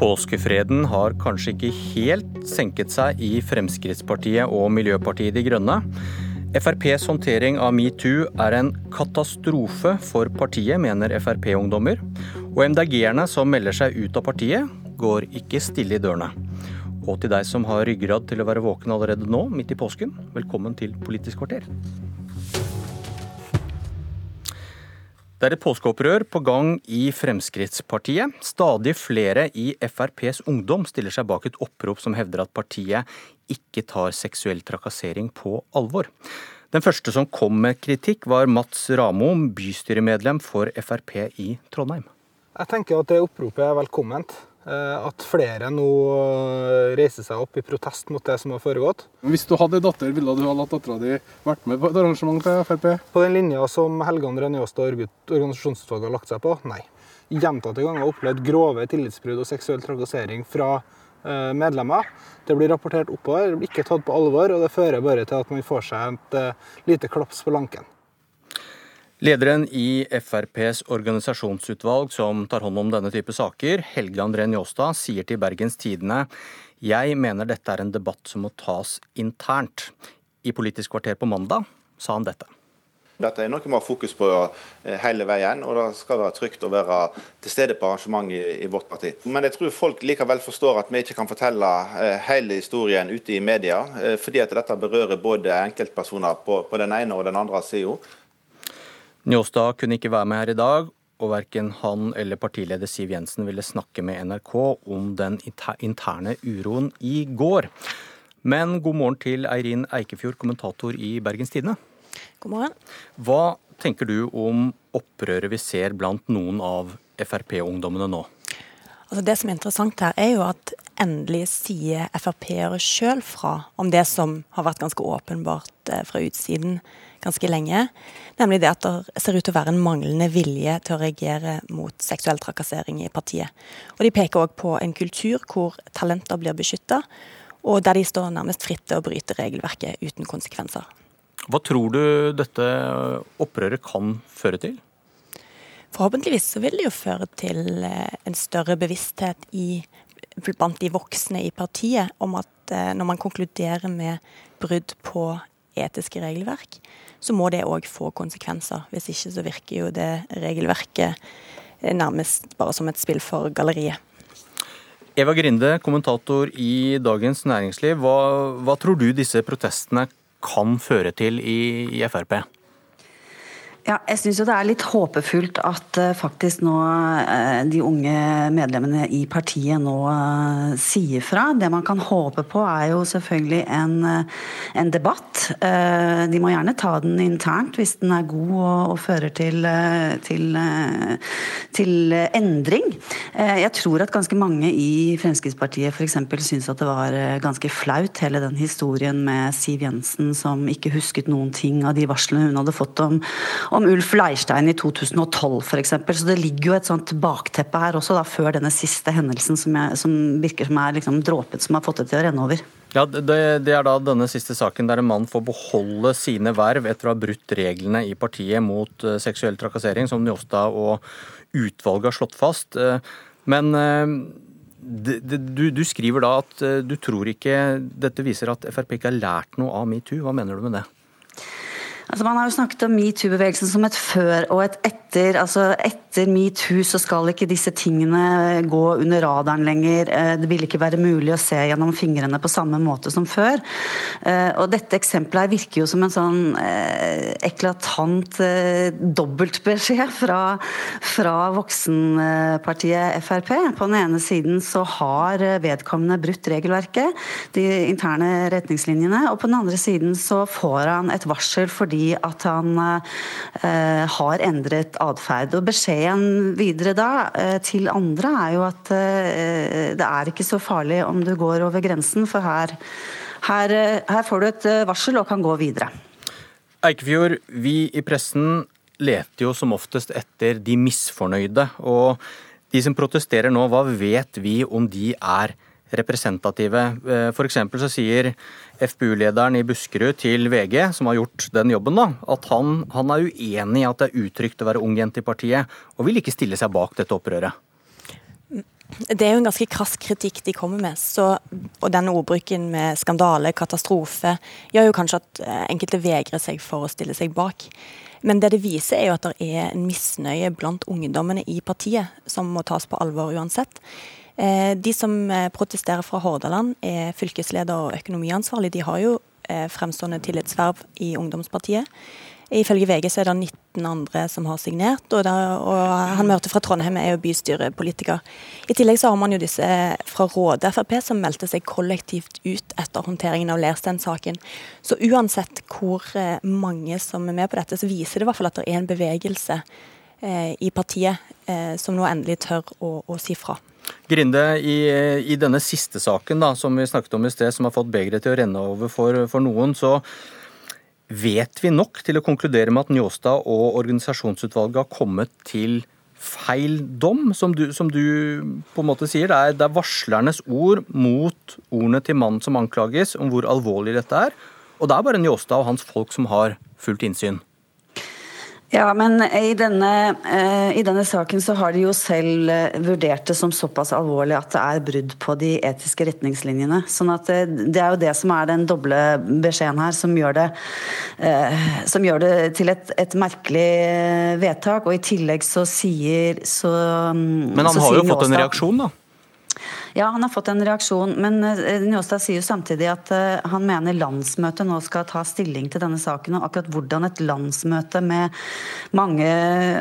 Påskefreden har kanskje ikke helt senket seg i Fremskrittspartiet og Miljøpartiet De Grønne. FrPs håndtering av metoo er en katastrofe for partiet, mener Frp-ungdommer. Og MDG-erne som melder seg ut av partiet, går ikke stille i dørene. Og til deg som har ryggrad til å være våken allerede nå, midt i påsken, velkommen til Politisk kvarter. Det er et påskeopprør på gang i Fremskrittspartiet. Stadig flere i FrPs ungdom stiller seg bak et opprop som hevder at partiet ikke tar seksuell trakassering på alvor. Den første som kom med kritikk, var Mats Ramom, bystyremedlem for Frp i Trondheim. Jeg tenker at det oppropet er velkomment. Eh, at flere nå eh, reiser seg opp i protest mot det som har foregått. Hvis du hadde datter, ville du ha latt dattera di vært med på et arrangement til Frp? På den linja som Helgan Rønjåstad Njåstad organisasjonsutvalget har lagt seg på, nei. Gjentatte ganger har opplevd grove tillitsbrudd og seksuell trakassering fra eh, medlemmer. Det blir rapportert oppover, ikke tatt på alvor, og det fører bare til at man får seg et lite klaps på lanken. Lederen i FrPs organisasjonsutvalg som tar hånd om denne type saker, Helge André Njåstad, sier til Bergens Tidende jeg mener dette er en debatt som må tas internt. I Politisk kvarter på mandag sa han dette. Dette er noe vi har fokus på eh, hele veien, og det skal være trygt å være til stede på arrangement i, vårt parti. Men jeg tror folk likevel forstår at vi ikke kan fortelle eh, hele historien ute i media, eh, fordi at dette berører både enkeltpersoner på, på den ene og den andre sida. Njåstad kunne ikke være med her i dag, og verken han eller partileder Siv Jensen ville snakke med NRK om den interne uroen i går. Men god morgen til Eirin Eikefjord, kommentator i Bergens Tidende. God morgen. Hva tenker du om opprøret vi ser blant noen av Frp-ungdommene nå? Altså det som er interessant her, er jo at endelig sier Frp-ere sjøl fra om det som har vært ganske åpenbart eh, fra utsiden ganske lenge. Nemlig det at det ser ut til å være en manglende vilje til å reagere mot seksuell trakassering i partiet. Og De peker òg på en kultur hvor talenter blir beskytta, og der de står nærmest fritt til å bryte regelverket uten konsekvenser. Hva tror du dette opprøret kan føre til? Forhåpentligvis så vil det jo føre til eh, en større bevissthet i, blant de voksne i partiet om at eh, når man konkluderer med brudd på etiske regelverk, så må det òg få konsekvenser. Hvis ikke så virker jo det regelverket eh, nærmest bare som et spill for galleriet. Eva Grinde, kommentator i Dagens Næringsliv. Hva, hva tror du disse protestene kan føre til i, i Frp? Ja, jeg syns det er litt håpefullt at uh, faktisk nå uh, de unge medlemmene i partiet nå uh, sier fra. Det man kan håpe på er jo selvfølgelig en, en debatt. de må gjerne ta den internt hvis den er god og, og fører til, til, til endring. jeg tror at ganske mange i Fremskrittspartiet f.eks. syns at det var ganske flaut hele den historien med Siv Jensen som ikke husket noen ting av de varslene hun hadde fått om om Ulf Leirstein i 2012 f.eks. Så det ligger jo et sånt bakteppe her også, da, før denne siste hendelsen som, jeg, som virker som er liksom dråpen som har fått det til å renne over. Ja, det, det, er da denne siste saken der en mann får beholde sine verv etter å ha brutt reglene i partiet mot uh, seksuell trakassering, som Njåstad og utvalget har slått fast. Uh, men det, du, du, skriver da at du tror ikke dette viser at Frp ikke har lært noe av metoo. Hva mener du med det? Altså Man har jo snakket om metoo-bevegelsen som et før og et etter. altså Etter metoo så skal ikke disse tingene gå under radaren lenger. Eh, det vil ikke være mulig å se gjennom fingrene på samme måte som før. Eh, og Dette eksempelet her virker jo som en sånn eh, eklatant dobbeltbeskjed fra, fra voksenpartiet Frp. På den ene siden så har vedkommende brutt regelverket, de interne retningslinjene. Og på den andre siden så får han et varsel fordi at han eh, har endret atferd. Beskjeden videre da eh, til andre er jo at eh, det er ikke så farlig om du går over grensen, for her, her, her får du et varsel og kan gå videre. Eikefjord, vi i pressen leter jo som oftest etter de misfornøyde. Og de som protesterer nå, hva vet vi om de er representative? F.eks. så sier FPU-lederen i Buskerud til VG, som har gjort den jobben, da, at han, han er uenig i at det er utrygt å være ung jente i partiet, og vil ikke stille seg bak dette opprøret. Det er jo en ganske krass kritikk de kommer med. Så, og denne ordbruken med skandale, katastrofe, gjør jo kanskje at eh, enkelte vegrer seg for å stille seg bak. Men det det viser, er jo at det er en misnøye blant ungdommene i partiet, som må tas på alvor uansett. Eh, de som eh, protesterer fra Hordaland, er fylkesleder og økonomiansvarlig. De har jo fremstående tillitsverv i ungdomspartiet. Ifølge VG så er det 19 andre som har signert, og, der, og han vi hørte fra Trondheim er jo bystyrepolitiker. I tillegg så har man jo disse fra Råde Frp som meldte seg kollektivt ut etter håndteringen av Lersten-saken. Så uansett hvor eh, mange som er med på dette, så viser det i hvert fall at det er en bevegelse eh, i partiet eh, som nå endelig tør å, å si fra. Grinde, i, i, denne siste saken da, som vi snakket om i sted, som har fått begeret til å renne over for, for noen, så Vet vi nok til å konkludere med at Njåstad og organisasjonsutvalget har kommet til feil dom, som du, som du på en måte sier? Det er, det er varslernes ord mot ordene til mannen som anklages, om hvor alvorlig dette er. Og det er bare Njåstad og hans folk som har fullt innsyn. Ja, men i denne, eh, i denne, saken så har de jo selv eh, vurdert det som såpass alvorlig at det er brudd på de etiske retningslinjene. Sånn at det, eh, det er jo det som er den doble beskjeden her, som gjør det, som gjør det til et, et, merkelig vedtak. Og i tillegg så sier så mm, Men han har jo fått en reaksjon, da? Ja, han har fått en reaksjon, men eh, Njåstad sier jo samtidig at eh, han mener landsmøtet nå skal ta stilling til denne saken. Og akkurat hvordan et landsmøte med mange,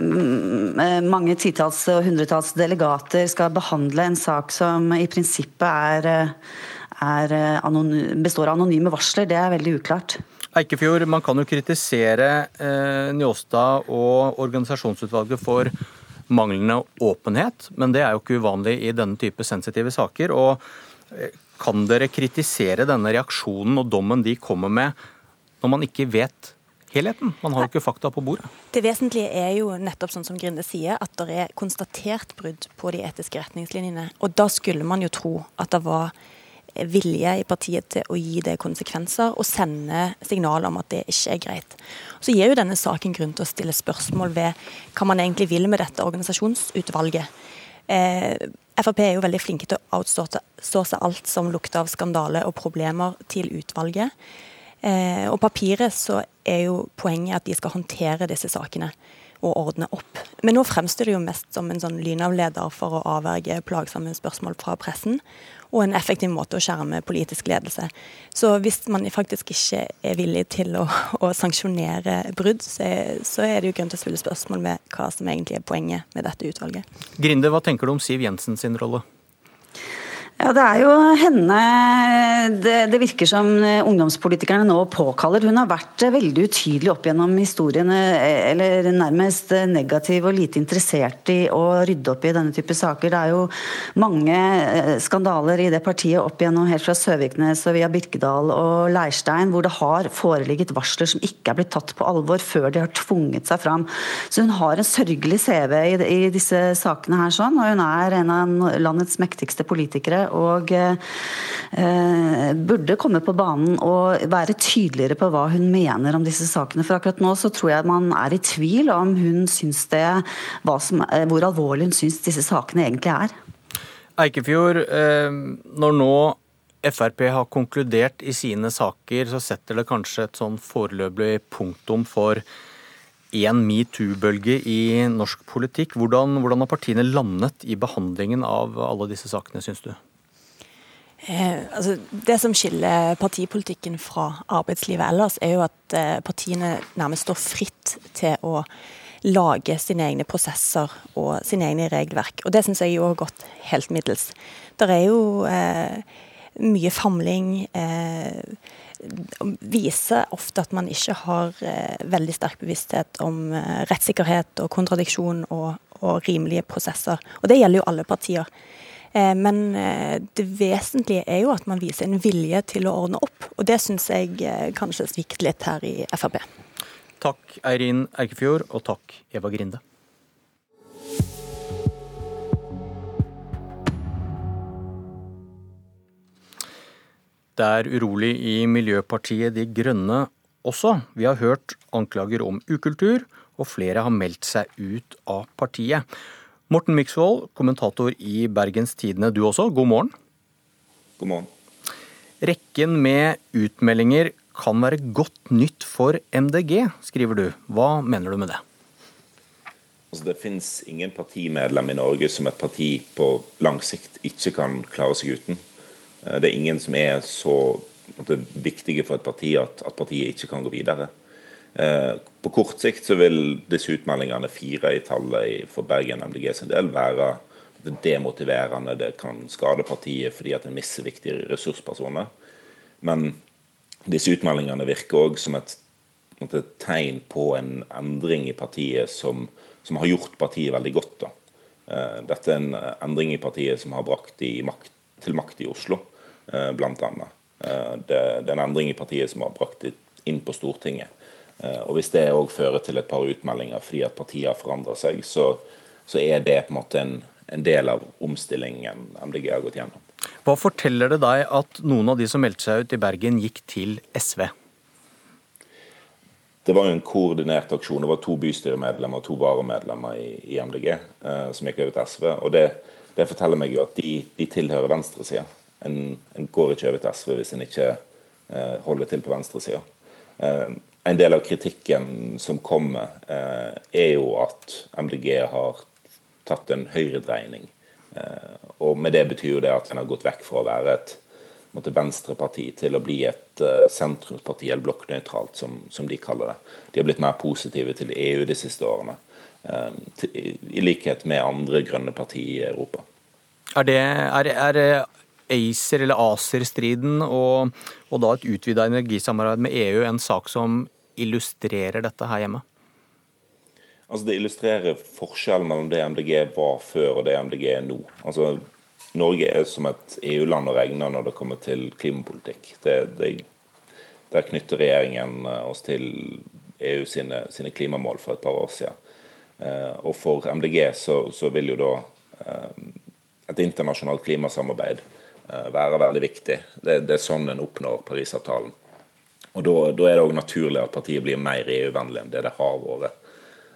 mm, eh, mange titalls og hundretalls delegater skal behandle en sak som i prinsippet er, er består av anonyme varsler, det er veldig uklart. Eikefjord, man kan jo kritisere eh, Njåstad og organisasjonsutvalget for manglende åpenhet, men det er jo ikke uvanlig i denne type sensitive saker. og eh, Kan dere kritisere denne reaksjonen og dommen de kommer med, når man ikke vet helheten? Man har jo ikke fakta på bordet. Det vesentlige er jo nettopp sånn som Grinde sier, at det er konstatert brudd på de etiske retningslinjene. Og da skulle man jo tro at det var vilje i partiet til å gi det konsekvenser og sende signaler om at det ikke er greit. Så gir jo denne saken grunn til å stille spørsmål ved hva man egentlig vil med dette organisasjonsutvalget. Eh, Frp er jo veldig flinke til å outsource alt som lukter av skandale og problemer til utvalget. Eh, og papiret så er jo poenget at de skal håndtere disse sakene og ordne opp. Men nå fremstår det jo mest som en sånn lynavleder for å avverge plagsomme spørsmål fra pressen og en effektiv måte å skjerme politisk ledelse. Så hvis man faktisk ikke er villig til å, å sanksjonere brudd, så er, så er, det jo grunn til å stille spørsmål med hva som egentlig er poenget med dette utvalget. Grinde, hva tenker du om Siv Jensen sin rolle? Ja, Det er jo henne det, det, virker som ungdomspolitikerne nå påkaller. Hun har vært veldig utydelig opp gjennom historiene, eller nærmest negativ og lite interessert i å rydde opp i denne type saker. Det er jo mange eh, skandaler i det partiet opp gjennom helt fra Søviknes og via Birkedal og Leirstein, hvor det har foreligget varsler som ikke er blitt tatt på alvor før de har tvunget seg fram. Så hun har en sørgelig CV i, i disse sakene her, sånn, og hun er en av landets mektigste politikere og eh, burde komme på banen og være tydeligere på hva hun mener om disse sakene. For akkurat nå så tror jeg man er i tvil om hun syns det, som, eh, hvor alvorlig hun syns disse sakene egentlig er. Eikefjord, eh, når nå Frp har konkludert i sine saker, så setter det kanskje et sånn foreløpig punktum for en metoo-bølge i norsk politikk. Hvordan, hvordan, har partiene landet i behandlingen av alle disse sakene, syns du? Eh, altså, det som skiller partipolitikken fra arbeidslivet ellers, er jo at eh, partiene nærmest står fritt til å lage sine egne prosesser og sine egne regelverk. Og det syns jeg jo har gått helt middels. Det er jo eh, mye famling. Eh, viser ofte at man ikke har eh, veldig sterk bevissthet om eh, rettssikkerhet og kontradiksjon og, og rimelige prosesser. Og det gjelder jo alle partier. Eh, men eh, det vesentlige er jo at man viser en vilje til å ordne opp, og det syns jeg eh, kanskje svikter litt her i Frp. Takk Eirin Eikefjord, og takk Eva Grinde. Det er urolig i Miljøpartiet De Grønne også. Vi har hørt anklager om ukultur, og flere har meldt seg ut av partiet. Morten Myksvold, kommentator i Bergens Tidende du også, god morgen. God morgen. Rekken med utmeldinger kan være godt nytt for MDG, skriver du. Hva mener du med det? Altså, det finnes ingen partimedlem i Norge som et parti på lang sikt ikke kan klare seg uten. Eh, det er ingen som er så måte, viktige for et parti at, at, partiet ikke kan gå videre. Eh, på kort sikt så vil disse utmeldingene, fire i tallet for Bergen MDG sin del, være demotiverende. Det kan skade partiet fordi at en mister viktige ressurspersoner. Men disse utmeldingene virker òg som et, et, tegn på en endring i partiet som, som har gjort partiet veldig godt. Da. Eh, dette er en endring i partiet som har brakt makt, til makt i Oslo, eh, bl.a. Det, det er en endring i partiet som har brakt de inn på Stortinget. Eh, og Hvis det òg fører til et par utmeldinger fordi at partiet har forandra seg, så, så, er det på en måte en, en, del av omstillingen MDG har gått gjennom. Hva forteller det deg at noen av de som meldte seg ut i Bergen, gikk til SV? Det var jo en koordinert aksjon. Det var to bystyremedlemmer og to varamedlemmer i, i MDG eh, som gikk over til SV. og det, det forteller meg jo at de, de tilhører venstresida. En, en, går ikke over til SV hvis en ikke eh, holder til på venstresida. Eh, en del av kritikken som kommer, eh, er jo at MDG har tatt en høyredreining. Eh, og med det betyr jo det at en har gått vekk fra å være et måtte, venstreparti til å bli et uh, sentrumsparti, eller blokknøytralt, som, som, de kaller det. De har blitt mer positive til EU de siste årene, i likhet med andre grønne partier i Europa. Er det, er, er ACER eller ACER-striden og, og, da et utvida energisamarbeid med EU en sak som illustrerer dette her hjemme? Altså Det illustrerer forskjellen mellom det MDG var før og det MDG er nå. Altså Norge er som et EU-land å regne når det kommer til klimapolitikk. Det, det, der knytter regjeringen eh, oss til EU sine, sine, klimamål for et par år siden. Eh, og for MDG så, så vil jo da eh, et internasjonalt klimasamarbeid være veldig viktig. Det, det er sånn en oppnår Parisavtalen. Og Da, er det òg naturlig at partiet blir mer EU-vennlig enn det det har vært.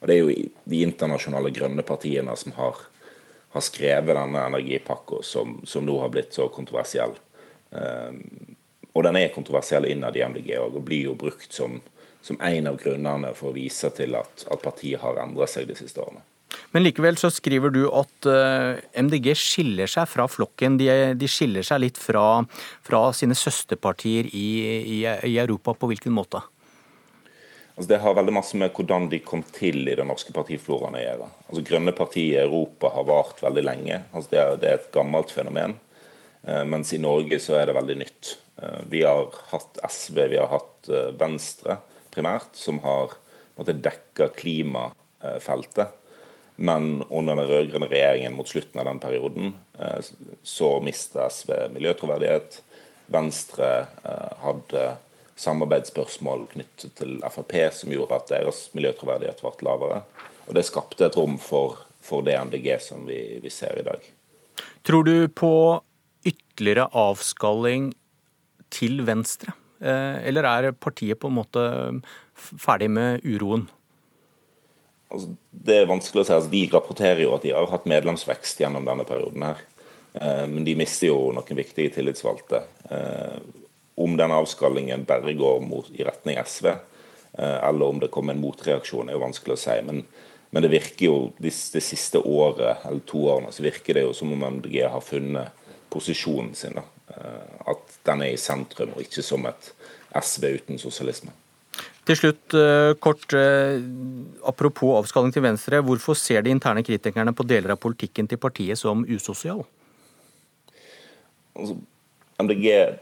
Og Det er jo de internasjonale grønne partiene som har, har skrevet denne energipakka, som, som, nå har blitt så kontroversiell. Um, og den er kontroversiell innad i MDG og blir jo brukt som, som en av grunnene for å vise til at, at partiet har endret seg de siste årene. Men likevel så skriver du at eh, MDG skiller seg fra flokken. De, de skiller seg litt fra, fra sine søsterpartier i, i, i, Europa. På hvilken måte? Altså det har veldig masse med hvordan de kom til i den norske partifloraen å gjøre. Altså Grønne partier i Europa har vart veldig lenge. Altså det, er, det er et gammelt fenomen. Uh, mens i Norge så er det veldig nytt. Uh, vi har hatt SV, vi har hatt Venstre primært, som har dekka klimafeltet. Men under den rød-grønne regjeringen mot slutten av den perioden eh, så mista SV miljøtroverdighet. Venstre eh, hadde samarbeidsspørsmål knyttet til Frp som gjorde at deres miljøtroverdighet ble lavere. Og det skapte et rom for, for det MDG som vi, vi ser i dag. Tror du på ytterligere avskalling til venstre? Eh, eller er partiet på en måte ferdig med uroen? Altså, Det er vanskelig å si. Altså, de rapporterer jo at de har hatt medlemsvekst gjennom denne perioden. her. Eh, men de mister jo noen viktige tillitsvalgte. Eh, om den avskallingen bare går mot, i retning SV, eh, eller om det kommer en motreaksjon, er jo vanskelig å si. Men, men det virker jo det, det, siste året eller to årene så virker det jo som om MDG har funnet posisjonen sin. Da. Eh, at den er i sentrum, og ikke som et SV uten sosialisme. Til slutt, eh, kort, eh, apropos avskalling til Venstre. Hvorfor ser de interne kritikerne på deler av politikken til partiet som usosial? Altså, MDG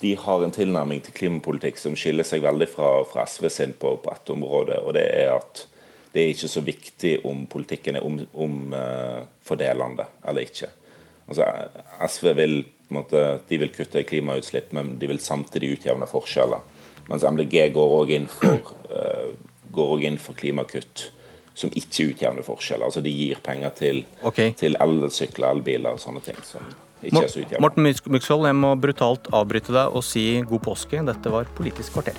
de har en tilnærming til klimapolitikk som skiller seg veldig fra, fra SV sin på, på ett område. og Det er at det er ikke så viktig om politikken er omfordelende om, uh, eller ikke. Altså, SV vil, måte, vil kutte klimautslipp, men de vil samtidig utjevne forskjeller. Mens MDG går òg inn, uh, inn, for klimakutt som ikke utjevner forskjeller. Altså De gir penger til, okay. til elsykler, elbiler og sånne ting. som ikke er så utjevnende. Morten Myksvold, jeg må brutalt avbryte deg og si god påske. Dette var Politisk kvarter.